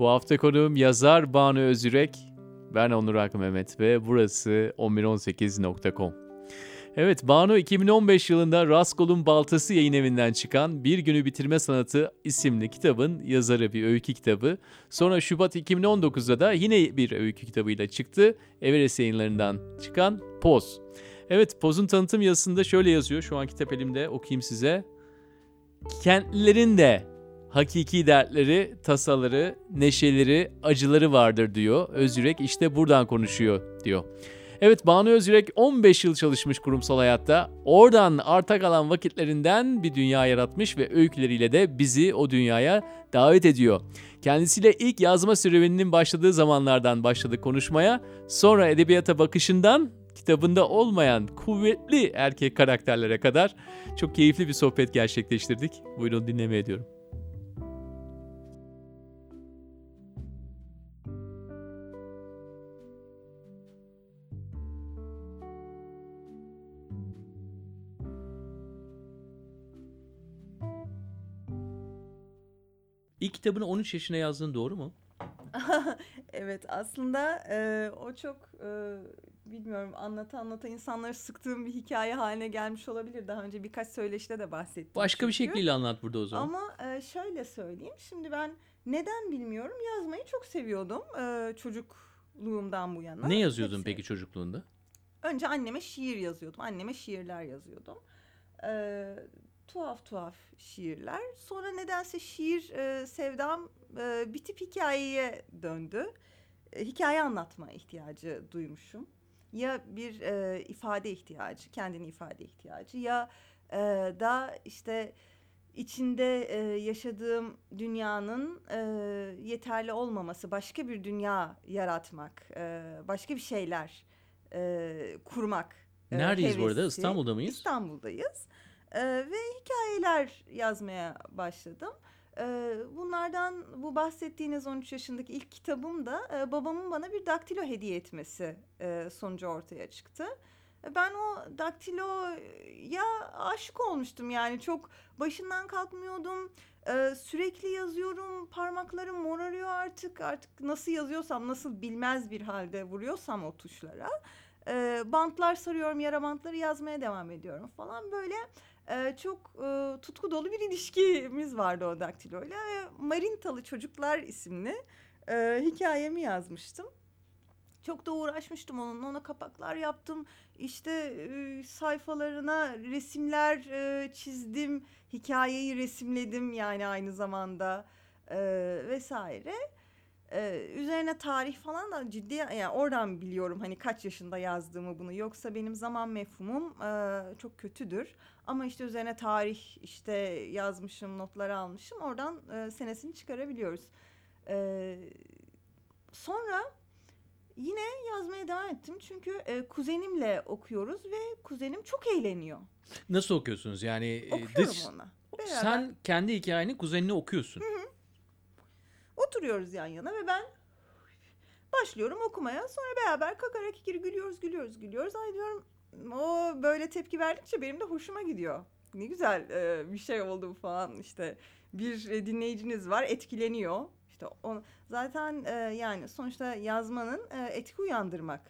Bu hafta konuğum yazar Banu Özürek. Ben Onur Hakkı Mehmet ve burası 1118.com. Evet, Banu 2015 yılında Raskol'un Baltası yayın evinden çıkan Bir Günü Bitirme Sanatı isimli kitabın yazarı bir öykü kitabı. Sonra Şubat 2019'da da yine bir öykü kitabıyla çıktı. Everest yayınlarından çıkan Poz. Evet, Poz'un tanıtım yazısında şöyle yazıyor. Şu an kitap elimde okuyayım size. Kentlilerin de hakiki dertleri, tasaları, neşeleri, acıları vardır diyor. Özürek işte buradan konuşuyor diyor. Evet Banu Özürek 15 yıl çalışmış kurumsal hayatta. Oradan arta kalan vakitlerinden bir dünya yaratmış ve öyküleriyle de bizi o dünyaya davet ediyor. Kendisiyle ilk yazma serüveninin başladığı zamanlardan başladı konuşmaya. Sonra edebiyata bakışından kitabında olmayan kuvvetli erkek karakterlere kadar çok keyifli bir sohbet gerçekleştirdik. Buyurun dinlemeye ediyorum. Kitabını 13 yaşına yazdığın doğru mu? evet aslında e, o çok e, bilmiyorum anlata anlata insanları sıktığım bir hikaye haline gelmiş olabilir. Daha önce birkaç söyleşide de bahsettim. Başka bir çünkü. şekliyle anlat burada o zaman. Ama e, şöyle söyleyeyim. Şimdi ben neden bilmiyorum yazmayı çok seviyordum e, çocukluğumdan bu yana. Ne yazıyordun Hepsi. peki çocukluğunda? Önce anneme şiir yazıyordum. Anneme şiirler yazıyordum. Ee, tuhaf tuhaf şiirler. Sonra nedense şiir e, sevdam e, bir tip hikayeye döndü. E, hikaye anlatma ihtiyacı duymuşum. Ya bir e, ifade ihtiyacı, kendini ifade ihtiyacı ya e, da işte içinde e, yaşadığım dünyanın e, yeterli olmaması, başka bir dünya yaratmak, e, başka bir şeyler e, kurmak. e, Neredeyiz bu arada? hevesi. İstanbul'da mıyız? İstanbul'dayız. E, ve hikayeler yazmaya başladım. E, bunlardan bu bahsettiğiniz 13 yaşındaki ilk kitabım da e, babamın bana bir daktilo hediye etmesi e, sonucu ortaya çıktı. E, Ben o daktiloya aşık olmuştum yani çok başından kalkmıyordum. E, sürekli yazıyorum parmaklarım morarıyor artık artık nasıl yazıyorsam nasıl bilmez bir halde vuruyorsam o tuşlara. E, bantlar sarıyorum yara bantları yazmaya devam ediyorum falan böyle e, çok e, tutku dolu bir ilişkimiz vardı o daktiloyla. Ve Marintalı Çocuklar isimli e, hikayemi yazmıştım. Çok da uğraşmıştım onunla. Ona kapaklar yaptım. İşte e, sayfalarına resimler e, çizdim. Hikayeyi resimledim yani aynı zamanda e, vesaire. E, üzerine tarih falan da ciddi yani oradan biliyorum hani kaç yaşında yazdığımı bunu. Yoksa benim zaman mefhumum e, çok kötüdür. Ama işte üzerine tarih işte yazmışım, notları almışım. Oradan e, senesini çıkarabiliyoruz. E, sonra yine yazmaya devam ettim. Çünkü e, kuzenimle okuyoruz ve kuzenim çok eğleniyor. Nasıl okuyorsunuz? Yani e, Okuyorum dış- ona. Beraber sen kendi hikayeni kuzenine okuyorsun. oturuyoruz yan yana ve ben başlıyorum okumaya. Sonra beraber kakarak ikili gülüyoruz, gülüyoruz, gülüyoruz. Ay diyorum o böyle tepki verdikçe benim de hoşuma gidiyor. Ne güzel e, bir şey oldu falan işte bir e, dinleyiciniz var etkileniyor. İşte on, zaten e, yani sonuçta yazmanın e, etki uyandırmak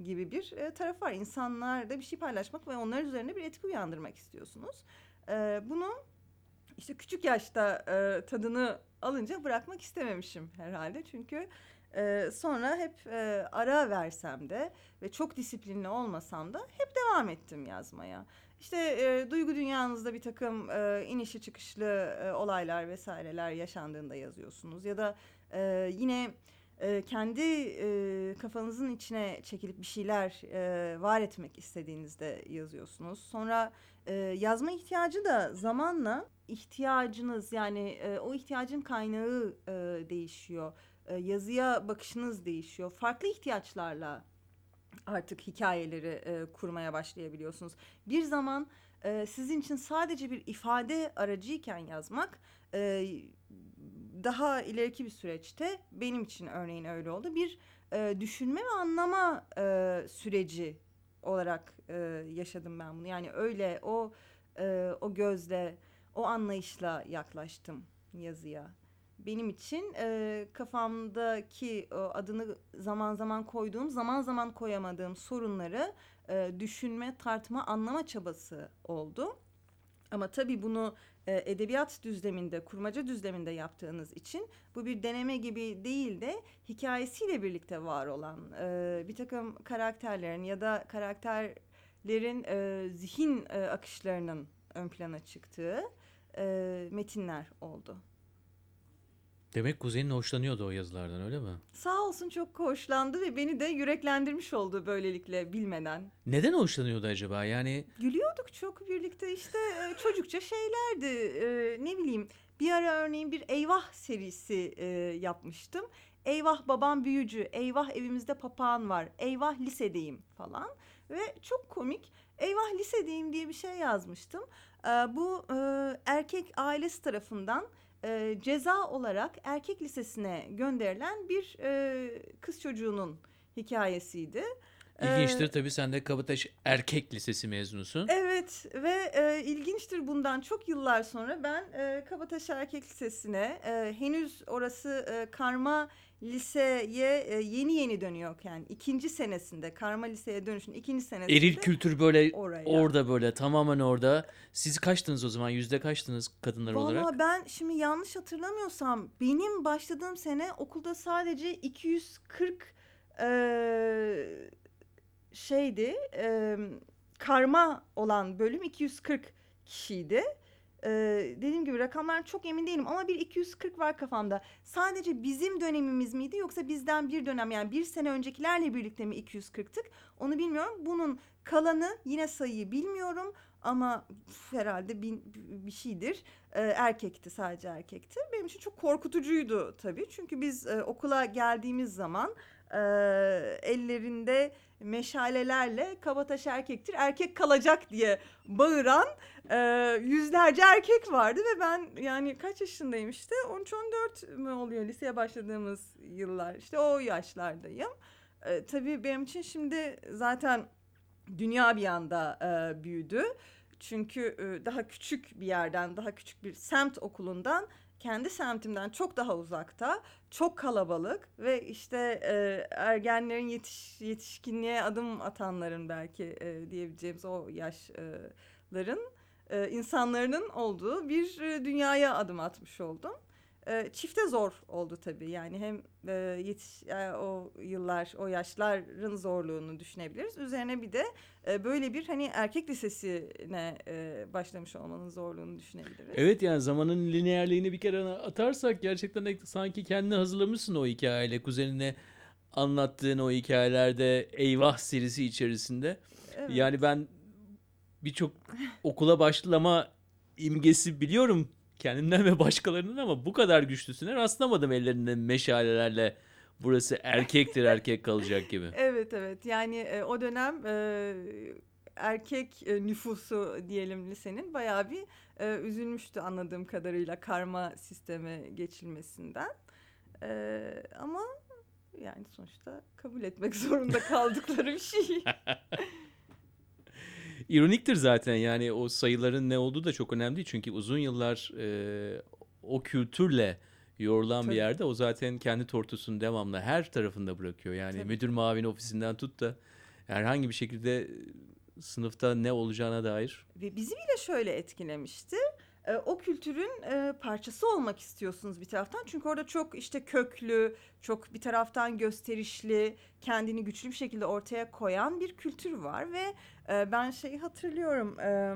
gibi bir e, tarafı var. İnsanlarda bir şey paylaşmak ve onların üzerine bir etki uyandırmak istiyorsunuz. E, bunu işte küçük yaşta e, tadını alınca bırakmak istememişim herhalde. Çünkü e, sonra hep e, ara versem de ve çok disiplinli olmasam da hep devam ettim yazmaya. İşte e, duygu dünyanızda bir takım e, inişi çıkışlı e, olaylar vesaireler yaşandığında yazıyorsunuz. Ya da e, yine e, kendi e, kafanızın içine çekilip bir şeyler e, var etmek istediğinizde yazıyorsunuz. Sonra e, yazma ihtiyacı da zamanla ihtiyacınız yani e, o ihtiyacın kaynağı e, değişiyor. E, yazıya bakışınız değişiyor. Farklı ihtiyaçlarla artık hikayeleri e, kurmaya başlayabiliyorsunuz. Bir zaman e, sizin için sadece bir ifade aracıyken yazmak e, daha ileriki bir süreçte benim için örneğin öyle oldu. Bir e, düşünme ve anlama e, süreci olarak e, yaşadım ben bunu. Yani öyle o e, o gözle, o anlayışla yaklaştım yazıya. Benim için e, kafamdaki o adını zaman zaman koyduğum, zaman zaman koyamadığım sorunları e, düşünme, tartma, anlama çabası oldu. Ama tabii bunu e, edebiyat düzleminde, kurmaca düzleminde yaptığınız için bu bir deneme gibi değil de hikayesiyle birlikte var olan e, bir takım karakterlerin ya da karakterlerin e, zihin e, akışlarının ön plana çıktığı e, metinler oldu. Demek kuzenin hoşlanıyordu o yazılardan öyle mi? Sağ olsun çok hoşlandı ve beni de yüreklendirmiş oldu böylelikle bilmeden. Neden hoşlanıyordu acaba? Yani Gülüyorduk çok birlikte işte e, çocukça şeylerdi. E, ne bileyim bir ara örneğin bir Eyvah serisi e, yapmıştım. Eyvah babam büyücü, eyvah evimizde papağan var, eyvah lisedeyim falan. Ve çok komik eyvah lisedeyim diye bir şey yazmıştım. Bu e, erkek ailesi tarafından e, ceza olarak erkek lisesine gönderilen bir e, kız çocuğunun hikayesiydi. ilginçtir E, tabii sen de Kabataş Erkek Lisesi mezunusun. Evet ve e, ilginçtir bundan çok yıllar sonra ben e, Kabataş Erkek Lisesi'ne e, henüz orası e, karma liseye e, yeni yeni dönüyorken ikinci senesinde karma liseye dönüşün ikinci senesinde Eril kültür böyle oraya. orada böyle tamamen orada. Siz kaçtınız o zaman? Yüzde kaçtınız kadınlar olarak? Valla ben şimdi yanlış hatırlamıyorsam benim başladığım sene okulda sadece 240 e, şeydi e, karma olan bölüm 240 kişiydi. E, dediğim gibi rakamlar çok emin değilim ama bir 240 var kafamda. Sadece bizim dönemimiz miydi yoksa bizden bir dönem yani bir sene öncekilerle birlikte mi 240'tık onu bilmiyorum. Bunun kalanı yine sayıyı bilmiyorum ama üf, herhalde bin, bir şeydir. E, erkekti sadece erkekti. Benim için çok korkutucuydu tabii. Çünkü biz e, okula geldiğimiz zaman e, ellerinde meşalelerle kabataş erkektir erkek kalacak diye bağıran e, yüzlerce erkek vardı ve ben yani kaç yaşındayım işte 13-14 mü oluyor liseye başladığımız yıllar işte o yaşlardayım. E, tabii benim için şimdi zaten dünya bir anda e, büyüdü. Çünkü e, daha küçük bir yerden, daha küçük bir semt okulundan kendi semtimden çok daha uzakta, çok kalabalık ve işte e, ergenlerin yetiş, yetişkinliğe adım atanların belki e, diyebileceğimiz o yaşların e, insanların olduğu bir e, dünyaya adım atmış oldum. E, çifte zor oldu tabii yani hem e, yetiş e, o yıllar o yaşların zorluğunu düşünebiliriz. Üzerine bir de e, böyle bir hani erkek lisesine e, başlamış olmanın zorluğunu düşünebiliriz. Evet yani zamanın lineerliğini bir kere atarsak gerçekten sanki kendini hazırlamışsın o hikayeyle. Kuzenine anlattığın o hikayelerde Eyvah serisi içerisinde. Evet. Yani ben birçok okula başlama imgesi biliyorum kendimden ve başkalarından ama bu kadar güçlüsüne rastlamadım ellerinde meşalelerle burası erkektir erkek kalacak gibi. Evet evet yani e, o dönem e, erkek e, nüfusu diyelim lisenin bayağı bir e, üzülmüştü anladığım kadarıyla karma sisteme geçilmesinden. E, ama yani sonuçta kabul etmek zorunda kaldıkları bir şey. İroniktir zaten yani o sayıların ne olduğu da çok önemli. Çünkü uzun yıllar e, o kültürle yorulan Tabii. bir yerde o zaten kendi tortusunu devamlı her tarafında bırakıyor. Yani Tabii. müdür mavin ofisinden tut da herhangi bir şekilde sınıfta ne olacağına dair. Ve bizi bile şöyle etkilemişti. E, o kültürün e, parçası olmak istiyorsunuz bir taraftan. Çünkü orada çok işte köklü, çok bir taraftan gösterişli, kendini güçlü bir şekilde ortaya koyan bir kültür var. Ve e, ben şeyi hatırlıyorum. e,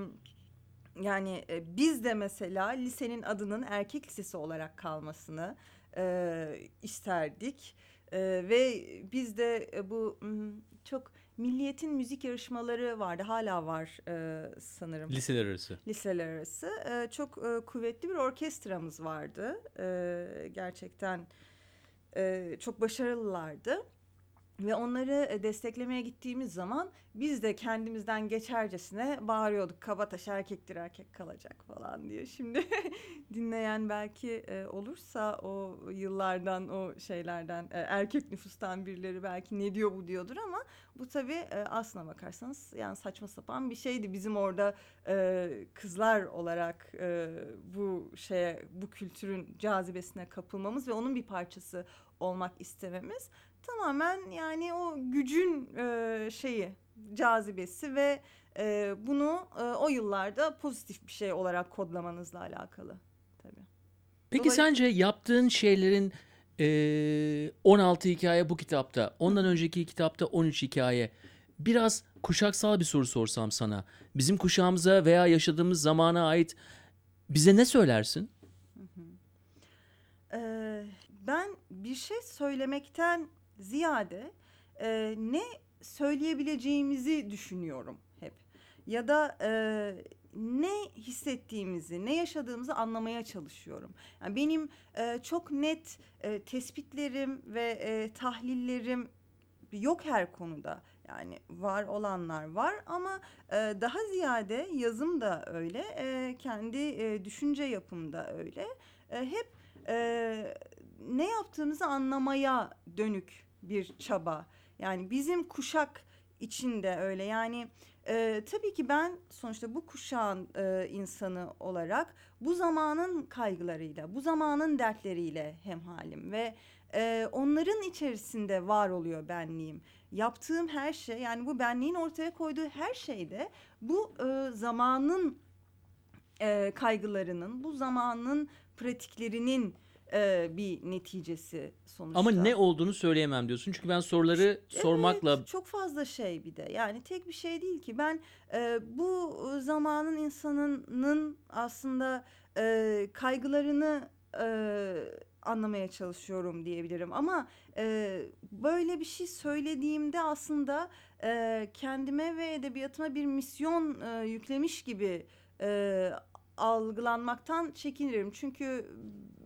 yani e, biz de mesela lisenin adının erkek lisesi olarak kalmasını e, isterdik. E, ve biz de e, bu çok milliyetin müzik yarışmaları vardı. Hala var e, sanırım Liseler arası. liseler arası e, çok e, kuvvetli bir orkestramız vardı. E, gerçekten e, çok başarılılardı. Ve onları e, desteklemeye gittiğimiz zaman biz de kendimizden geçercesine bağırıyorduk. Kabataş erkektir erkek kalacak falan diye. Şimdi dinleyen belki e, olursa o yıllardan o şeylerden e, erkek nüfustan birileri belki ne diyor bu diyordur ama bu tabii aslına bakarsanız yani saçma sapan bir şeydi. Bizim orada kızlar olarak bu şeye bu kültürün cazibesine kapılmamız ve onun bir parçası olmak istememiz tamamen yani o gücün e, şeyi cazibesi ve e, bunu e, o yıllarda pozitif bir şey olarak kodlamanızla alakalı tabii. Peki Dolay- sence yaptığın şeylerin eee, 16 hikaye bu kitapta, ondan önceki kitapta 13 hikaye. Biraz kuşaksal bir soru sorsam sana. Bizim kuşağımıza veya yaşadığımız zamana ait bize ne söylersin? Ee, ben bir şey söylemekten ziyade e, ne söyleyebileceğimizi düşünüyorum hep. Ya da e, ne hissettiğimizi, ne yaşadığımızı anlamaya çalışıyorum. Yani benim e, çok net e, tespitlerim ve e, tahlillerim yok her konuda. Yani var olanlar var ama e, daha ziyade yazım da öyle, e, kendi e, düşünce yapım da öyle. E, hep e, ne yaptığımızı anlamaya dönük bir çaba. Yani bizim kuşak içinde öyle. Yani e, tabii ki ben sonuçta bu kuşağın e, insanı olarak bu zamanın kaygılarıyla, bu zamanın dertleriyle hemhalim ve e, onların içerisinde var oluyor benliğim. Yaptığım her şey yani bu benliğin ortaya koyduğu her şeyde bu e, zamanın e, kaygılarının, bu zamanın pratiklerinin e, bir neticesi sonuçta. Ama ne olduğunu söyleyemem diyorsun. Çünkü ben soruları sormakla Evet, çok fazla şey bir de. Yani tek bir şey değil ki. Ben e, bu zamanın insanının aslında e, kaygılarını e, anlamaya çalışıyorum diyebilirim. Ama e, böyle bir şey söylediğimde aslında e, kendime ve edebiyatıma bir misyon e, yüklemiş gibi e, algılanmaktan çekinirim. Çünkü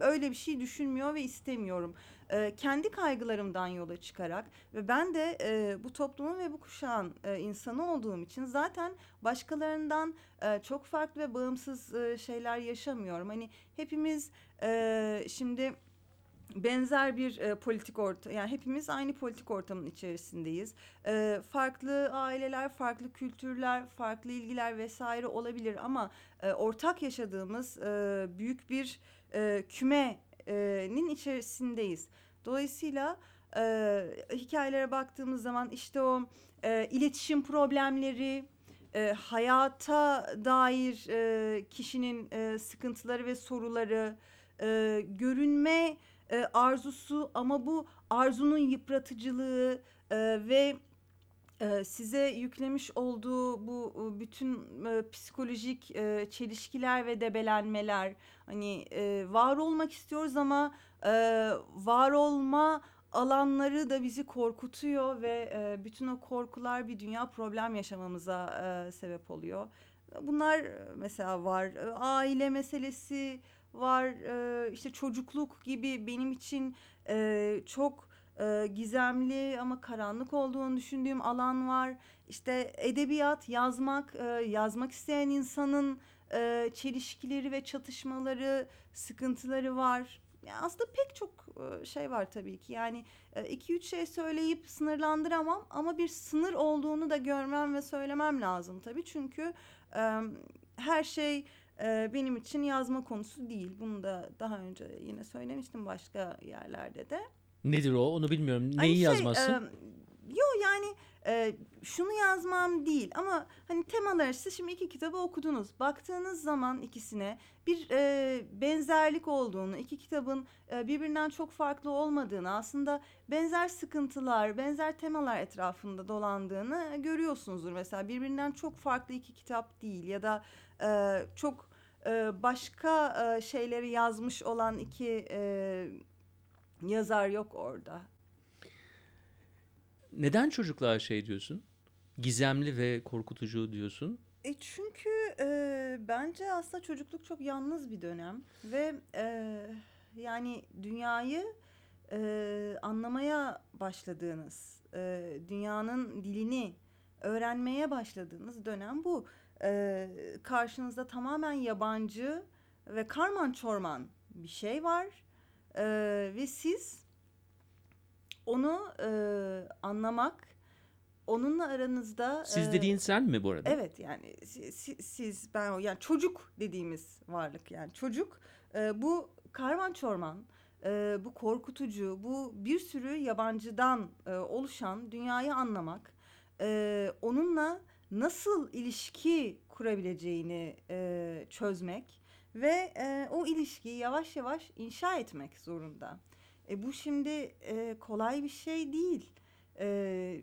öyle bir şey düşünmüyor ve istemiyorum. E, kendi kaygılarımdan yola çıkarak ve ben de e, bu toplumun ve bu kuşağın e, insanı olduğum için zaten başkalarından e, çok farklı ve bağımsız e, şeyler yaşamıyorum. Hani hepimiz e, şimdi benzer bir e, politik orta yani hepimiz aynı politik ortamın içerisindeyiz. E, farklı aileler, farklı kültürler, farklı ilgiler vesaire olabilir ama e, ortak yaşadığımız e, büyük bir e, kümenin içerisindeyiz. Dolayısıyla e, hikayelere baktığımız zaman işte o e, iletişim problemleri, e, hayata dair e, kişinin e, sıkıntıları ve soruları, e, görünme e, arzusu ama bu arzunun yıpratıcılığı e, ve e, size yüklemiş olduğu bu e, bütün e, psikolojik e, çelişkiler ve debelenmeler hani e, var olmak istiyoruz ama e, var olma alanları da bizi korkutuyor ve e, bütün o korkular bir dünya problem yaşamamıza e, sebep oluyor. Bunlar mesela var. E, Aile meselesi var. E, işte çocukluk gibi benim için e, çok e, gizemli ama karanlık olduğunu düşündüğüm alan var. İşte edebiyat, yazmak, e, yazmak isteyen insanın e, çelişkileri ve çatışmaları, sıkıntıları var. Aslında pek çok şey var tabii ki. Yani iki üç şey söyleyip sınırlandıramam ama bir sınır olduğunu da görmem ve söylemem lazım tabii. Çünkü her şey e, benim için yazma konusu değil. Bunu da daha önce yine söylemiştim başka yerlerde de. nedir o? Onu bilmiyorum. Hani Neyi şey, yazmazsın? e, yo yani e, şunu yazmam değil ama hani temalar siz şimdi iki kitabı okudunuz. Baktığınız zaman ikisine bir e, benzerlik olduğunu, iki kitabın e, birbirinden çok farklı olmadığını, aslında benzer sıkıntılar, benzer temalar etrafında dolandığını görüyorsunuzdur. Mesela birbirinden çok farklı iki kitap değil ya da e, çok e, başka e, şeyleri yazmış olan iki e, yazar yok orada. Neden çocuklar şey diyorsun? Gizemli ve korkutucu diyorsun. E çünkü e, bence aslında çocukluk çok yalnız bir dönem ve e, yani dünyayı e, anlamaya başladığınız, e, dünyanın dilini öğrenmeye başladığınız dönem bu. E, karşınızda tamamen yabancı ve karman çorman bir şey var E, ve siz onu e, anlamak, onunla aranızda Siz e, dediğin sen mi bu arada? Evet yani si- si- siz ben yani çocuk dediğimiz varlık yani çocuk e, bu karman çorman e, bu korkutucu bu bir sürü yabancıdan e, oluşan dünyayı anlamak e, onunla nasıl ilişki kurabileceğini e, çözmek ve e, o ilişkiyi yavaş yavaş inşa etmek zorunda. E, bu şimdi e, kolay bir şey değil. E,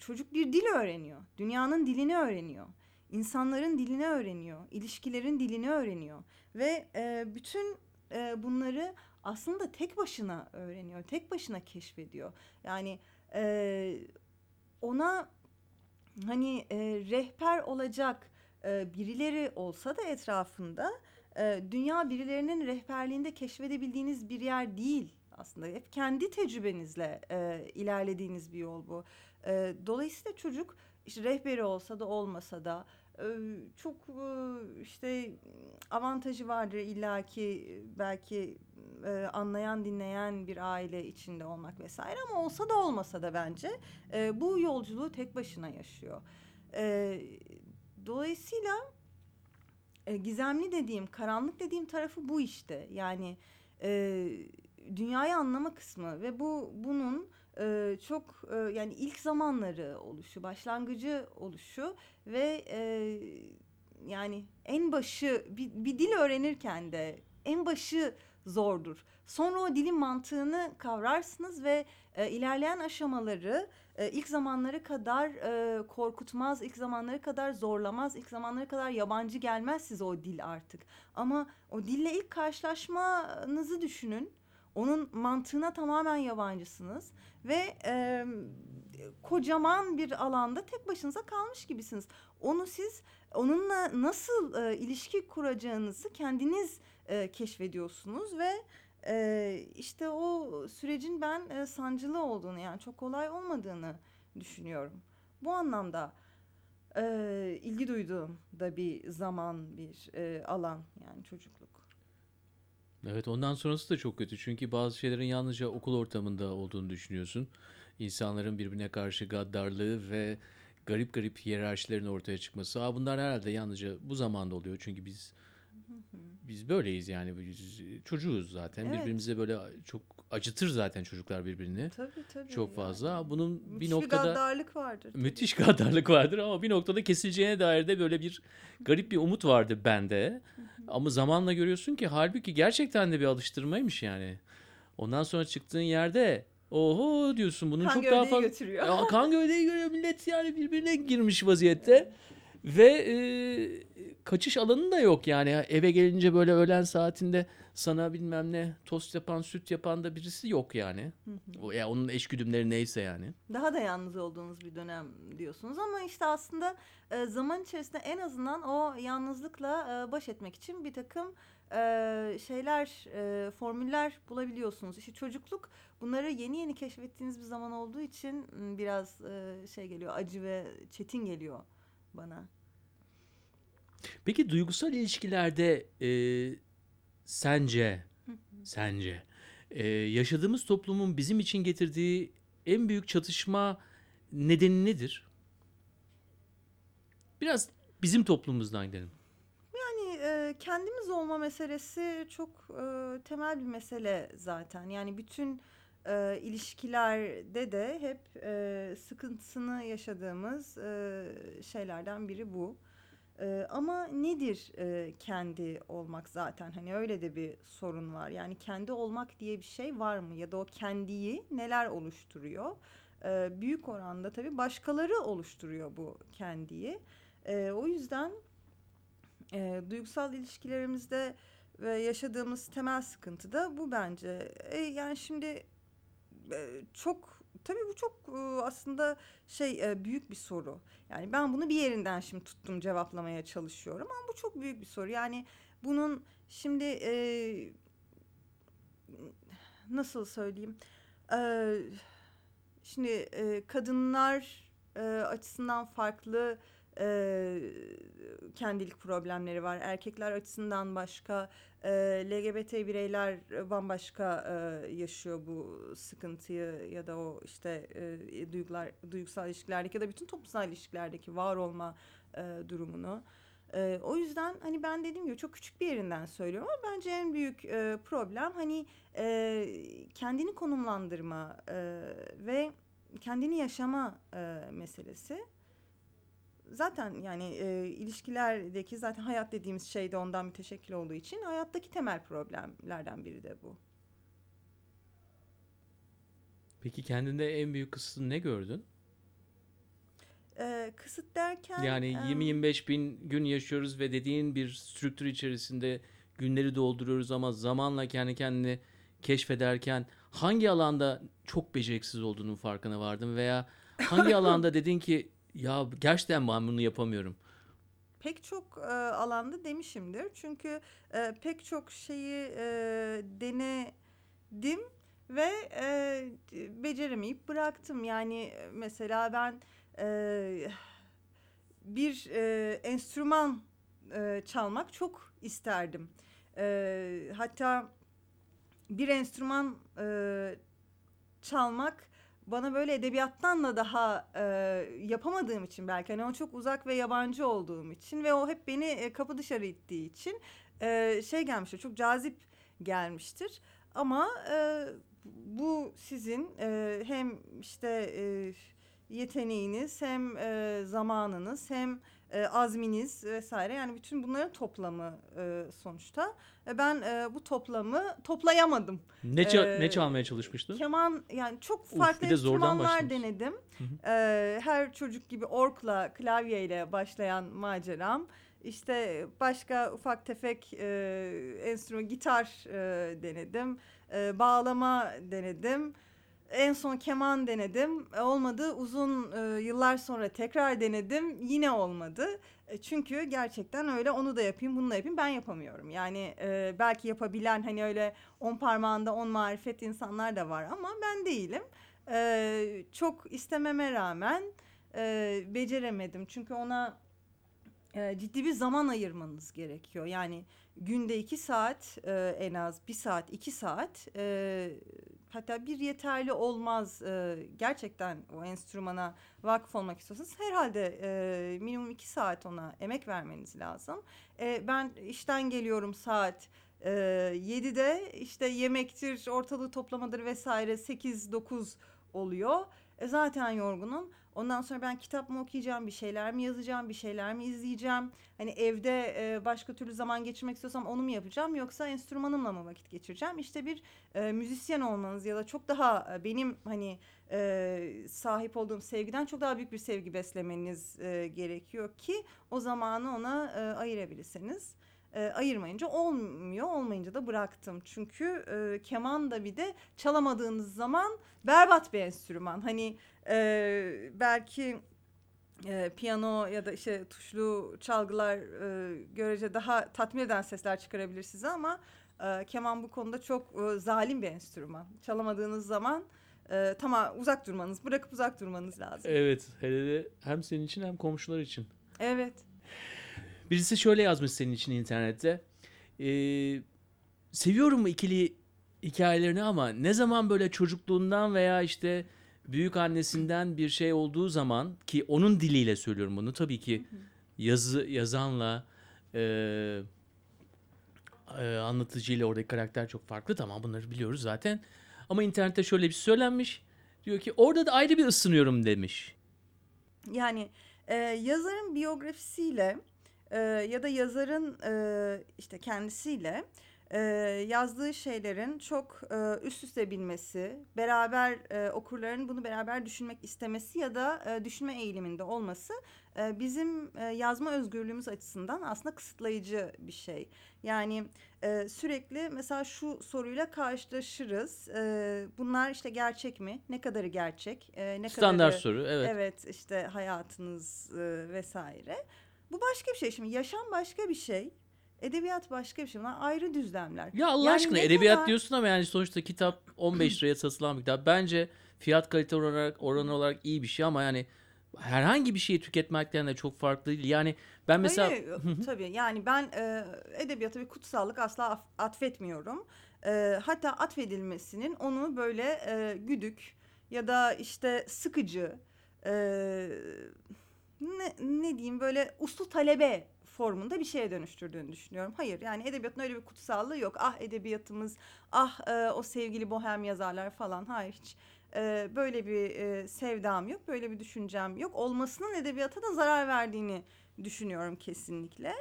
çocuk bir dil öğreniyor. Dünyanın dilini öğreniyor. İnsanların dilini öğreniyor. ilişkilerin dilini öğreniyor. Ve e, bütün e, bunları aslında tek başına öğreniyor. Tek başına keşfediyor. Yani e, ona hani e, rehber olacak e, birileri olsa da etrafında e, dünya birilerinin rehberliğinde keşfedebildiğiniz bir yer değil aslında. Hep kendi tecrübenizle e, ilerlediğiniz bir yol bu. E, dolayısıyla çocuk işte rehberi olsa da olmasa da çok işte avantajı vardır illaki belki anlayan dinleyen bir aile içinde olmak vesaire ama olsa da olmasa da bence bu yolculuğu tek başına yaşıyor. Dolayısıyla gizemli dediğim, karanlık dediğim tarafı bu işte. Yani dünyayı anlama kısmı ve bu bunun e, çok e, yani ilk zamanları oluşu, başlangıcı oluşu ve e, yani en başı bir, bir dil öğrenirken de en başı zordur. Sonra o dilin mantığını kavrarsınız ve e, ilerleyen aşamaları e, ilk zamanları kadar e, korkutmaz, ilk zamanları kadar zorlamaz, ilk zamanları kadar yabancı gelmez size o dil artık. Ama o dille ilk karşılaşmanızı düşünün. Onun mantığına tamamen yabancısınız ve e, kocaman bir alanda tek başınıza kalmış gibisiniz. Onu siz onunla nasıl e, ilişki kuracağınızı kendiniz e, keşfediyorsunuz ve e, işte o sürecin ben e, sancılı olduğunu yani çok kolay olmadığını düşünüyorum. Bu anlamda e, ilgi duyduğum da bir zaman bir e, alan yani çocukluk. Evet ondan sonrası da çok kötü. Çünkü bazı şeylerin yalnızca okul ortamında olduğunu düşünüyorsun. İnsanların birbirine karşı gaddarlığı ve garip garip hiyerarşilerin ortaya çıkması. Aa, bunlar herhalde yalnızca bu zamanda oluyor. Çünkü biz biz böyleyiz yani. Biz çocuğuz zaten. Evet. Birbirimize böyle çok acıtır zaten çocuklar birbirini. Tabii tabii. Çok fazla. yani. Bunun bir Müthiş noktada gaddarlık vardır. tabii. müthiş gaddarlık vardır ama bir noktada kesileceğine dair de böyle bir garip bir umut vardı bende. Ama zamanla görüyorsun ki halbuki gerçekten de bir alıştırmaymış yani. Ondan sonra çıktığın yerde oho diyorsun bunun Kan çok daha gövdeyi fazla götürüyor. ya, kan gövdeyi görüyor millet yani birbirine girmiş vaziyette. Ve e, kaçış alanı da yok yani eve gelince böyle öğlen saatinde sana bilmem ne tost yapan süt yapan da birisi yok yani. O, ya onun eşgüdümleri neyse yani. Daha da yalnız olduğunuz bir dönem diyorsunuz ama işte aslında e, zaman içerisinde en azından o yalnızlıkla e, baş etmek için bir takım e, şeyler, e, formüller bulabiliyorsunuz. İşte çocukluk bunları yeni yeni keşfettiğiniz bir zaman olduğu için biraz e, şey geliyor, acı ve çetin geliyor bana. Peki duygusal ilişkilerde e, sence sence e, yaşadığımız toplumun bizim için getirdiği en büyük çatışma nedeni nedir? Biraz bizim toplumumuzdan gidelim. Yani e, kendimiz olma meselesi çok e, temel bir mesele zaten. Yani bütün e, ilişkilerde de hep e, sıkıntısını yaşadığımız e, şeylerden biri bu. E, ama nedir e, kendi olmak zaten? Hani öyle de bir sorun var. Yani kendi olmak diye bir şey var mı? Ya da o kendiyi neler oluşturuyor? E, büyük oranda tabii başkaları oluşturuyor bu kendiyi. E, o yüzden e, duygusal ilişkilerimizde ve yaşadığımız temel sıkıntı da bu bence. E, yani şimdi çok tabii bu çok aslında şey büyük bir soru. Yani ben bunu bir yerinden şimdi tuttum cevaplamaya çalışıyorum ama bu çok büyük bir soru. Yani bunun şimdi nasıl söyleyeyim? Şimdi kadınlar açısından farklı e, kendilik problemleri var. Erkekler açısından başka, e, LGBT bireyler bambaşka e, yaşıyor bu sıkıntıyı ya da o işte e, duygular, duygusal ilişkilerdeki ya da bütün toplumsal ilişkilerdeki var olma e, durumunu. E, o yüzden hani ben dediğim gibi çok küçük bir yerinden söylüyorum ama bence en büyük e, problem hani e, kendini konumlandırma e, ve kendini yaşama e, meselesi. Zaten yani e, ilişkilerdeki zaten hayat dediğimiz şey de ondan müteşekkil olduğu için hayattaki temel problemlerden biri de bu. Peki kendinde en büyük kısıtını ne gördün? E, kısıt derken... Yani em, 20-25 bin gün yaşıyoruz ve dediğin bir strüktür içerisinde günleri dolduruyoruz ama zamanla kendi kendini keşfederken hangi alanda çok beceriksiz olduğunun farkına vardın veya hangi alanda dedin ki ya gerçekten ben bunu yapamıyorum. pek çok e, alanda demişimdir. Çünkü e, pek çok şeyi e, denedim ve e, beceremeyip bıraktım. Yani e, mesela ben e, bir e, enstrüman e, çalmak çok isterdim. E, hatta bir enstrüman e, çalmak bana böyle edebiyattan da daha e, yapamadığım için belki hani o çok uzak ve yabancı olduğum için ve o hep beni e, kapı dışarı ittiği için e, şey gelmiştir çok cazip gelmiştir. Ama e, bu sizin e, hem işte e, yeteneğiniz hem e, zamanınız hem e, azminiz vesaire yani bütün bunların toplamı e, sonuçta. E, ben e, bu toplamı toplayamadım. Ne ça- Ee, ne çalmaya çalışmıştın? Keman yani çok farklı enstrümanlar başlamış. denedim. Hı hı. Ee, her çocuk gibi orkla, klavyeyle başlayan maceram. İşte başka ufak tefek e, enstrüman, gitar e, denedim. E, bağlama denedim. En son keman denedim. E, olmadı. Uzun e, yıllar sonra tekrar denedim. Yine olmadı. E, çünkü gerçekten öyle onu da yapayım, bunu da yapayım. Ben yapamıyorum. Yani e, belki yapabilen hani öyle on parmağında on marifet insanlar da var ama ben değilim. E, çok istememe rağmen e, beceremedim. Çünkü ona e, ciddi bir zaman ayırmanız gerekiyor. Yani günde iki saat e, en az bir saat iki saat e, hatta bir yeterli olmaz. E, gerçekten o enstrümana vakıf olmak istiyorsanız herhalde e, minimum iki saat ona emek vermeniz lazım. E, ben işten geliyorum saat e, 7'de işte yemektir, ortalığı toplamadır vesaire 8-9 oluyor. E, zaten yorgunum. Ondan sonra ben kitap mı okuyacağım, bir şeyler mi yazacağım, bir şeyler mi izleyeceğim? Hani evde e, başka türlü zaman geçirmek istiyorsam onu mu yapacağım yoksa enstrümanımla mı vakit geçireceğim? İşte bir e, müzisyen olmanız ya da çok daha e, benim hani e, sahip olduğum sevgiden çok daha büyük bir sevgi beslemeniz e, gerekiyor ki o zamanı ona e, ayırabilirsiniz. E, ayırmayınca olmuyor, olmayınca da bıraktım. Çünkü e, keman da bir de çalamadığınız zaman berbat bir enstrüman. Hani e, belki e, piyano ya da işte tuşlu çalgılar e, görece daha tatmin eden sesler çıkarabilir size ama e, keman bu konuda çok e, zalim bir enstrüman. Çalamadığınız zaman e, tamam uzak durmanız, bırakıp uzak durmanız lazım. Evet, hele de hem senin için hem komşular için. Evet. Birisi şöyle yazmış senin için internette. Ee, seviyorum ikili hikayelerini ama ne zaman böyle çocukluğundan veya işte büyük annesinden bir şey olduğu zaman ki onun diliyle söylüyorum bunu tabii ki yazı yazanla e, e, anlatıcıyla oradaki karakter çok farklı tamam bunları biliyoruz zaten ama internette şöyle bir şey söylenmiş diyor ki orada da ayrı bir ısınıyorum demiş. Yani e, yazarın biyografisiyle e, ya da yazarın e, işte kendisiyle e, yazdığı şeylerin çok e, üst üste bilmesi, beraber e, okurların bunu beraber düşünmek istemesi ya da e, düşünme eğiliminde olması e, bizim e, yazma özgürlüğümüz açısından aslında kısıtlayıcı bir şey. Yani e, sürekli mesela şu soruyla karşılaşırız. E, bunlar işte gerçek mi? Ne kadarı gerçek? E, ne Standart kadarı... soru evet. Evet işte hayatınız e, vesaire. Bu başka bir şey şimdi yaşam başka bir şey. Edebiyat başka bir şey. Bunlar ayrı düzlemler. Ya Allah Yani aşkına edebiyat kadar- diyorsun ama yani sonuçta kitap 15 liraya satılan bir kitap. Bence fiyat kalite olarak oranı olarak iyi bir şey ama yani herhangi bir şeyi tüketmekten de çok farklı değil. Yani ben mesela Hayır, tabii yani ben e, edebiyata bir kutsallık asla atfetmiyorum. E, hatta atfedilmesinin onu böyle e, güdük ya da işte sıkıcı e, ne, ne diyeyim böyle uslu talebe formunda bir şeye dönüştürdüğünü düşünüyorum. Hayır yani edebiyatın öyle bir kutsallığı yok. Ah edebiyatımız, ah e, o sevgili bohem yazarlar falan. Hayır hiç e, böyle bir e, sevdam yok, böyle bir düşüncem yok. Olmasının edebiyata da zarar verdiğini düşünüyorum kesinlikle.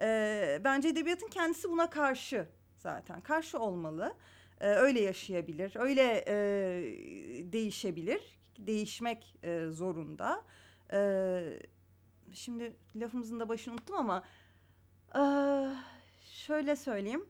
E, bence edebiyatın kendisi buna karşı zaten. Karşı olmalı. E, öyle yaşayabilir, öyle e, değişebilir. Değişmek e, zorunda. E, şimdi lafımızın da başını unuttum ama e, şöyle söyleyeyim.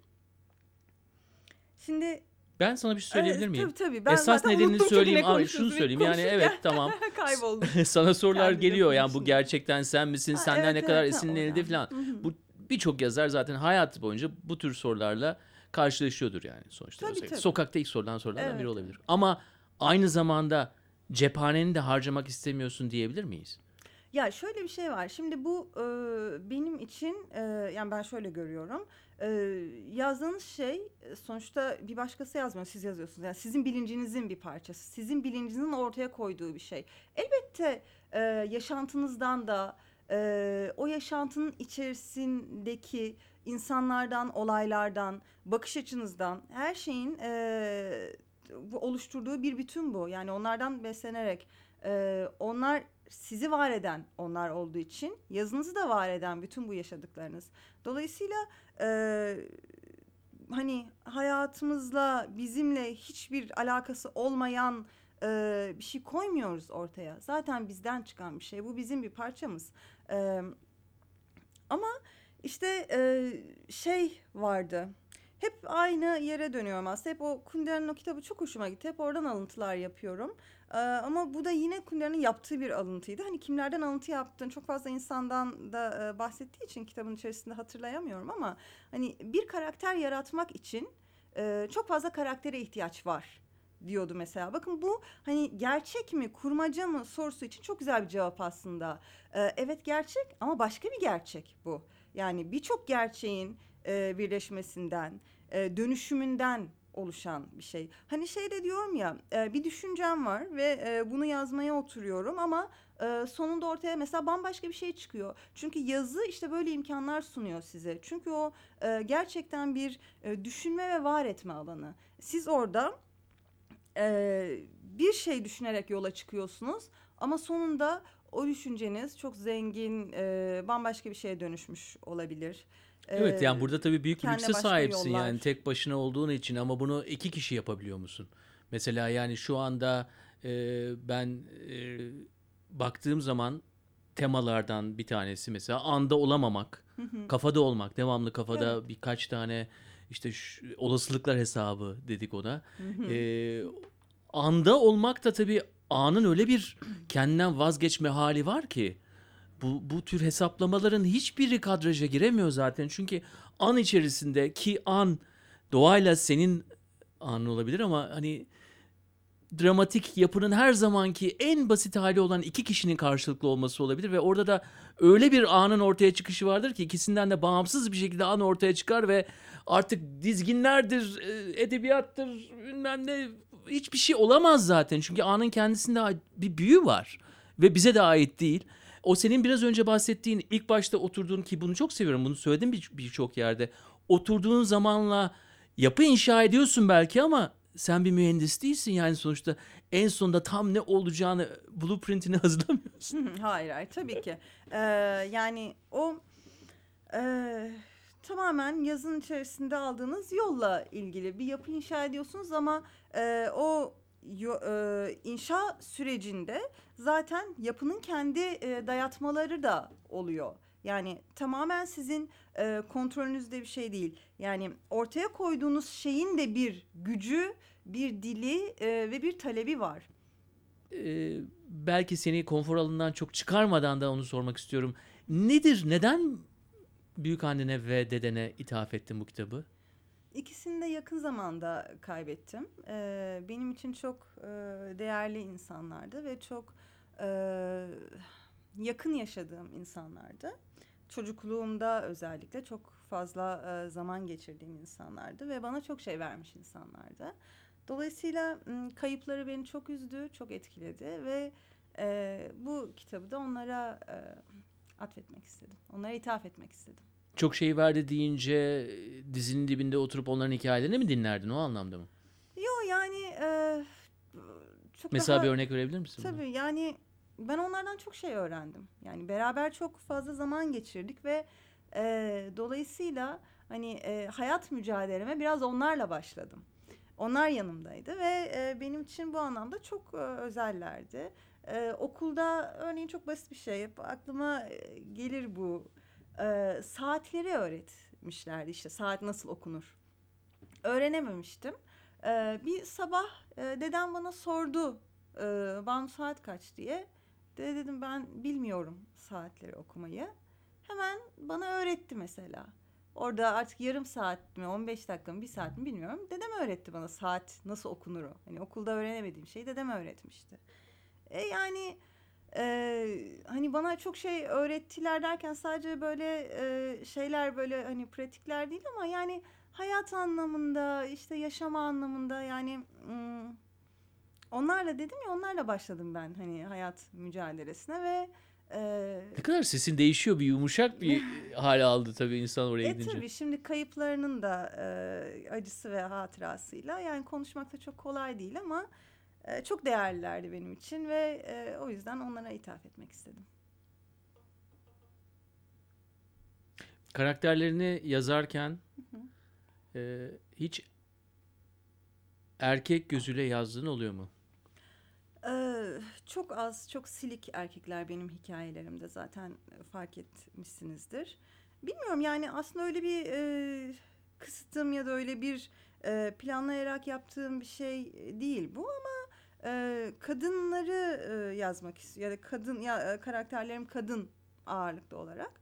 Şimdi ben sana bir şey söyleyebilir miyim? Tabii tabii. Ben Esas nedenini söyleyeyim. Abi şunu söyleyeyim. Yani evet tamam. Kayboldum. Sana sorular Kendi geliyor yani bu gerçekten sen misin? Ha, Senden evet, ne kadar evet, ha, esinlenildi falan. Hı hı. Bu birçok yazar zaten hayatı boyunca bu tür sorularla karşılaşıyordur yani sonuçta. Tabii, tabii. Sokakta ilk sorulan sorulardan Evet. biri olabilir. Ama aynı zamanda cephaneni de harcamak istemiyorsun diyebilir miyiz? Ya şöyle bir şey var. Şimdi bu e, benim için e, yani ben şöyle görüyorum. E, yazdığınız şey e, sonuçta bir başkası yazmıyor. Siz yazıyorsunuz. Yani sizin bilincinizin bir parçası. Sizin bilincinizin ortaya koyduğu bir şey. Elbette e, yaşantınızdan da e, o yaşantının içerisindeki insanlardan, olaylardan, bakış açınızdan her şeyin e, oluşturduğu bir bütün bu. Yani onlardan beslenerek e, onlar sizi var eden onlar olduğu için yazınızı da var eden bütün bu yaşadıklarınız. Dolayısıyla e, hani hayatımızla bizimle hiçbir alakası olmayan e, bir şey koymuyoruz ortaya. Zaten bizden çıkan bir şey. Bu bizim bir parçamız. E, ama işte e, şey vardı. Hep aynı yere dönüyorum aslında. Hep o Kundera'nın o kitabı çok hoşuma gitti. Hep oradan alıntılar yapıyorum. Ee, ama bu da yine Kundera'nın yaptığı bir alıntıydı. Hani kimlerden alıntı yaptığını çok fazla insandan da e, bahsettiği için kitabın içerisinde hatırlayamıyorum ama hani bir karakter yaratmak için e, çok fazla karaktere ihtiyaç var diyordu mesela. Bakın bu hani gerçek mi kurmaca mı sorusu için çok güzel bir cevap aslında. Ee, evet gerçek ama başka bir gerçek bu. Yani birçok gerçeğin e, birleşmesinden, e, dönüşümünden oluşan bir şey. Hani şey de diyorum ya e, bir düşüncem var ve e, bunu yazmaya oturuyorum ama e, sonunda ortaya mesela bambaşka bir şey çıkıyor. Çünkü yazı işte böyle imkanlar sunuyor size. Çünkü o e, gerçekten bir e, düşünme ve var etme alanı. Siz orada e, bir şey düşünerek yola çıkıyorsunuz ama sonunda o düşünceniz çok zengin, e, bambaşka bir şeye dönüşmüş olabilir. Evet yani Ee, burada tabii büyük bir lükse sahipsin yollar. yani tek başına olduğun için ama bunu iki kişi yapabiliyor musun? Mesela yani şu anda e, ben e, baktığım zaman temalardan bir tanesi mesela anda olamamak, kafada olmak, devamlı kafada birkaç tane işte şu- olasılıklar hesabı dedik ona. E, anda olmak da tabii anın öyle bir kendinden vazgeçme hali var ki bu, bu tür hesaplamaların hiçbiri kadraja giremiyor zaten. Çünkü an içerisinde ki an doğayla senin anın olabilir ama hani dramatik yapının her zamanki en basit hali olan iki kişinin karşılıklı olması olabilir ve orada da öyle bir anın ortaya çıkışı vardır ki ikisinden de bağımsız bir şekilde an ortaya çıkar ve artık dizginlerdir, e, edebiyattır, bilmem ne hiçbir şey olamaz zaten. Çünkü anın kendisinde bir büyü var ve bize de ait değil. O senin biraz önce bahsettiğin ilk başta oturduğun ki bunu çok seviyorum. Bunu söyledim bir- birçok yerde. Oturduğun zamanla yapı inşa ediyorsun belki ama sen bir mühendis değilsin yani sonuçta en sonunda tam ne olacağını blueprintini hazırlamıyorsun. hayır hayır tabii ki. Ee, yani o e, tamamen yazın içerisinde aldığınız yolla ilgili bir yapı inşa ediyorsunuz ama e, o yo- e, inşa sürecinde zaten yapının kendi e, dayatmaları da oluyor. Yani tamamen sizin e, kontrolünüzde bir şey değil. Yani ortaya koyduğunuz şeyin de bir gücü, bir dili e, ve bir talebi var. Ee, belki seni konfor alanından çok çıkarmadan da onu sormak istiyorum. Nedir, neden büyük annene ve dedene ithaf ettin bu kitabı? İkisini de yakın zamanda kaybettim. Ee, benim için çok e, değerli insanlardı ve çok e, yakın yaşadığım insanlardı. Çocukluğumda özellikle çok fazla e, zaman geçirdiğim insanlardı ve bana çok şey vermiş insanlardı. Dolayısıyla kayıpları beni çok üzdü, çok etkiledi ve e, bu kitabı da onlara e, atfetmek istedim. Onlara ithaf etmek istedim. Çok şey verdi deyince dizinin dibinde oturup onların hikayelerini mi dinlerdin o anlamda mı? Yo yani e, çok Mesela daha... bir örnek verebilir misin? Tabii yani ben onlardan çok şey öğrendim. Yani beraber çok fazla zaman geçirdik ve e, dolayısıyla hani e, hayat mücadeleme biraz onlarla başladım. Onlar yanımdaydı ve e, benim için bu anlamda çok e, özellerdi. E, okulda örneğin çok basit bir şey hep aklıma gelir bu. E, saatleri öğretmişlerdi işte saat nasıl okunur. Öğrenememiştim. E, bir sabah e, dedem bana sordu e, Banu saat kaç diye. De dedim ben bilmiyorum saatleri okumayı. Hemen bana öğretti mesela. Orada artık yarım saat mi 15 dakika mı bir saat mi bilmiyorum. Dedem öğretti bana saat nasıl okunur o. Hani okulda öğrenemediğim şeyi dedem öğretmişti. E yani e, hani bana çok şey öğrettiler derken sadece böyle e, şeyler böyle hani pratikler değil ama yani hayat anlamında işte yaşama anlamında yani onlarla dedim ya onlarla başladım ben hani hayat mücadelesine ve e, Ne kadar sesin değişiyor bir yumuşak bir hal aldı tabii insan oraya e gidince. tabii şimdi kayıplarının da e, acısı ve hatırasıyla yani konuşmak da çok kolay değil ama e, çok değerlilerdi benim için ve e, o yüzden onlara ithaf etmek istedim. Karakterlerini yazarken e, hiç erkek gözüyle yazdığın oluyor mu? Ee, çok az, çok silik erkekler benim hikayelerimde zaten e, fark etmişsinizdir. Bilmiyorum yani aslında öyle bir e, kısıtım ya da öyle bir e, planlayarak yaptığım bir şey değil bu ama e, kadınları e, yazmak istiyorum ya da kadın ya e, karakterlerim kadın ağırlıklı olarak.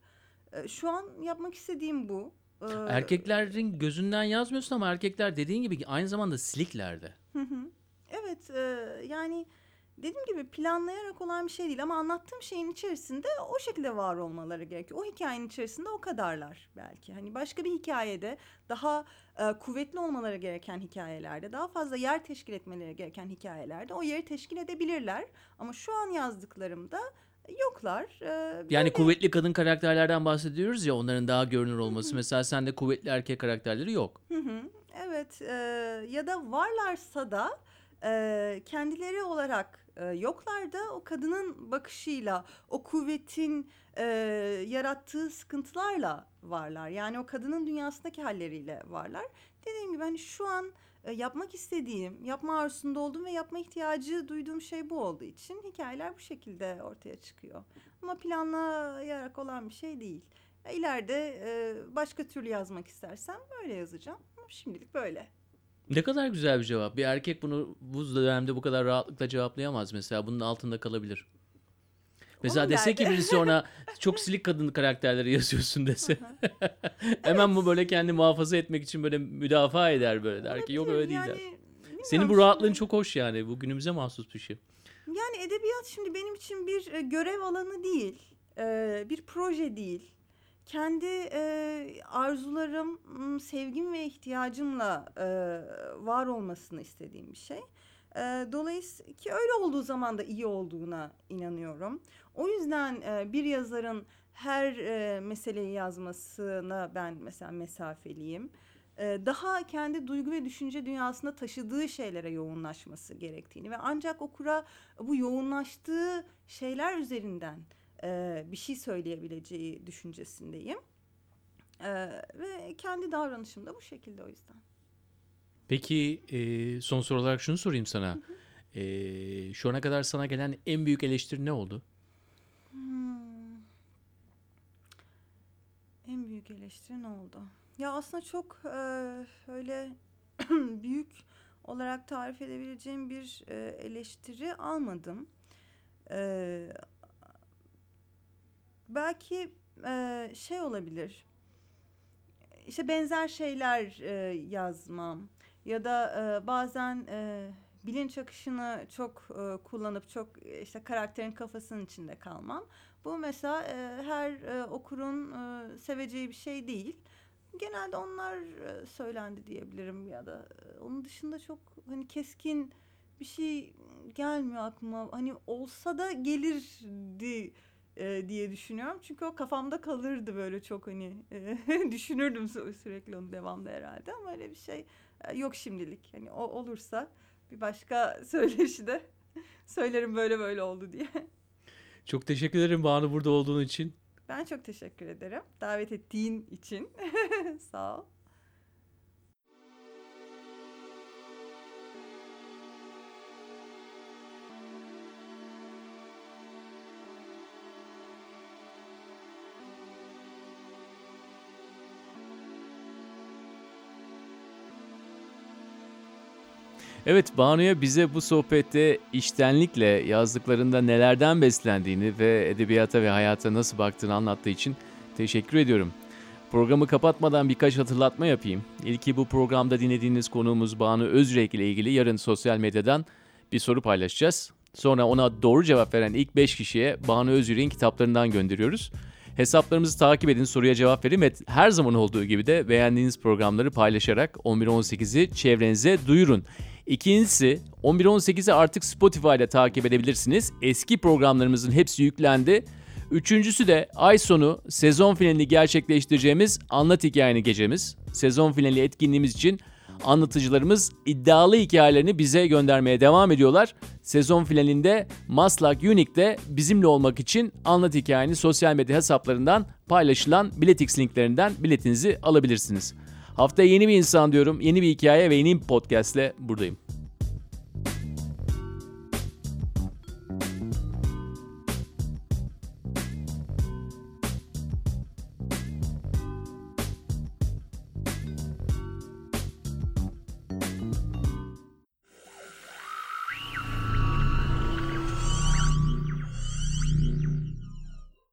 E, şu an yapmak istediğim bu. Ee, Erkeklerin gözünden yazmıyorsun ama erkekler dediğin gibi aynı zamanda siliklerde. Hı hı. Evet e, yani dediğim gibi planlayarak olan bir şey değil ama anlattığım şeyin içerisinde o şekilde var olmaları gerekiyor. O hikayenin içerisinde o kadarlar belki. Hani başka bir hikayede daha e, kuvvetli olmaları gereken hikayelerde, daha fazla yer teşkil etmeleri gereken hikayelerde o yeri teşkil edebilirler. Ama şu an yazdıklarımda yoklar. E, Yani böyle- kuvvetli kadın karakterlerden bahsediyoruz ya onların daha görünür olması. Mesela sende kuvvetli erkek karakterleri yok. Hı hı. Evet e, ya da varlarsa da e, kendileri olarak e, yoklar da o kadının bakışıyla o kuvvetin e, yarattığı sıkıntılarla varlar. Yani o kadının dünyasındaki halleriyle varlar. Dediğim gibi hani şu an e, yapmak istediğim, yapma arzusunda olduğum ve yapma ihtiyacı duyduğum şey bu olduğu için hikayeler bu şekilde ortaya çıkıyor. Ama planlayarak olan bir şey değil. Ya İleride e, başka türlü yazmak istersem öyle yazacağım. Ama şimdilik böyle. Ne kadar güzel bir cevap. Bir erkek bunu bu dönemde bu kadar rahatlıkla cevaplayamaz mesela. Bunun altında kalabilir. Mesela Onun dese ki derdi. birisi ona çok silik kadın karakterleri yazıyorsun dese. Hemen bu böyle kendi muhafaza etmek için böyle müdafaa eder böyle der ki yok öyle değil der. Senin bu şimdi- rahatlığın çok hoş yani. Bu günümüze mahsus bir şey. Yani edebiyat şimdi benim için bir e, görev alanı değil. e, bir proje değil. Kendi e, arzularım, sevgim ve ihtiyacımla e, var olmasını istediğim bir şey. E, dolayısıyla ki öyle olduğu zaman da iyi olduğuna inanıyorum. O yüzden e, bir yazarın her e, meseleyi yazmasına ben mesela mesafeliyim. E, daha kendi duygu ve düşünce dünyasında taşıdığı şeylere yoğunlaşması gerektiğini ve ancak okura bu yoğunlaştığı şeyler üzerinden e, bir şey söyleyebileceği düşüncesindeyim. E, ve kendi davranışım da bu şekilde o yüzden. Peki e, son soru olarak şunu sorayım sana. E, şu ana kadar sana gelen en büyük eleştiri ne oldu? Hmm. En büyük eleştiri ne oldu? Ya aslında çok e, öyle büyük olarak tarif edebileceğim bir e, eleştiri almadım. E, belki e, şey olabilir. işte benzer şeyler e, yazmam ya da e, bazen e, bilinç akışını çok e, kullanıp çok e, işte karakterin kafasının içinde kalmam. Bu mesela e, her e, okurun e, seveceği bir şey değil. Genelde onlar e, söylendi diyebilirim ya da e, onun dışında çok hani keskin bir şey gelmiyor aklıma. Hani olsa da gelirdi e, diye düşünüyorum. Çünkü o kafamda kalırdı böyle çok hani e, düşünürdüm sü- sürekli onu devamlı herhalde ama öyle bir şey e, yok şimdilik. Hani o olursa bir başka söyleşide söylerim böyle böyle oldu diye. Çok teşekkür ederim Banu burada olduğun için. Ben çok teşekkür ederim davet ettiğin için. Sağ ol. Evet Banu'ya bize bu sohbette içtenlikle yazdıklarında nelerden beslendiğini ve edebiyata ve hayata nasıl baktığını anlattığı için teşekkür ediyorum. Programı kapatmadan birkaç hatırlatma yapayım. İlki bu programda dinlediğiniz konuğumuz Banu Özrek ile ilgili yarın sosyal medyadan bir soru paylaşacağız. Sonra ona doğru cevap veren ilk 5 kişiye Banu Özürek'in kitaplarından gönderiyoruz. Hesaplarımızı takip edin, soruya cevap verin ve her zaman olduğu gibi de beğendiğiniz programları paylaşarak 11-18'i çevrenize duyurun. İkincisi 11-18'i artık Spotify ile takip edebilirsiniz. Eski programlarımızın hepsi yüklendi. Üçüncüsü de ay sonu sezon finalini gerçekleştireceğimiz Anlat Hikayeni gecemiz. Sezon finali etkinliğimiz için anlatıcılarımız iddialı hikayelerini bize göndermeye devam ediyorlar. Sezon finalinde Maslak Unique'de bizimle olmak için Anlat Hikayeni sosyal medya hesaplarından paylaşılan Biletix linklerinden biletinizi alabilirsiniz. Haftaya yeni bir insan diyorum, yeni bir hikaye ve yeni bir podcastle buradayım.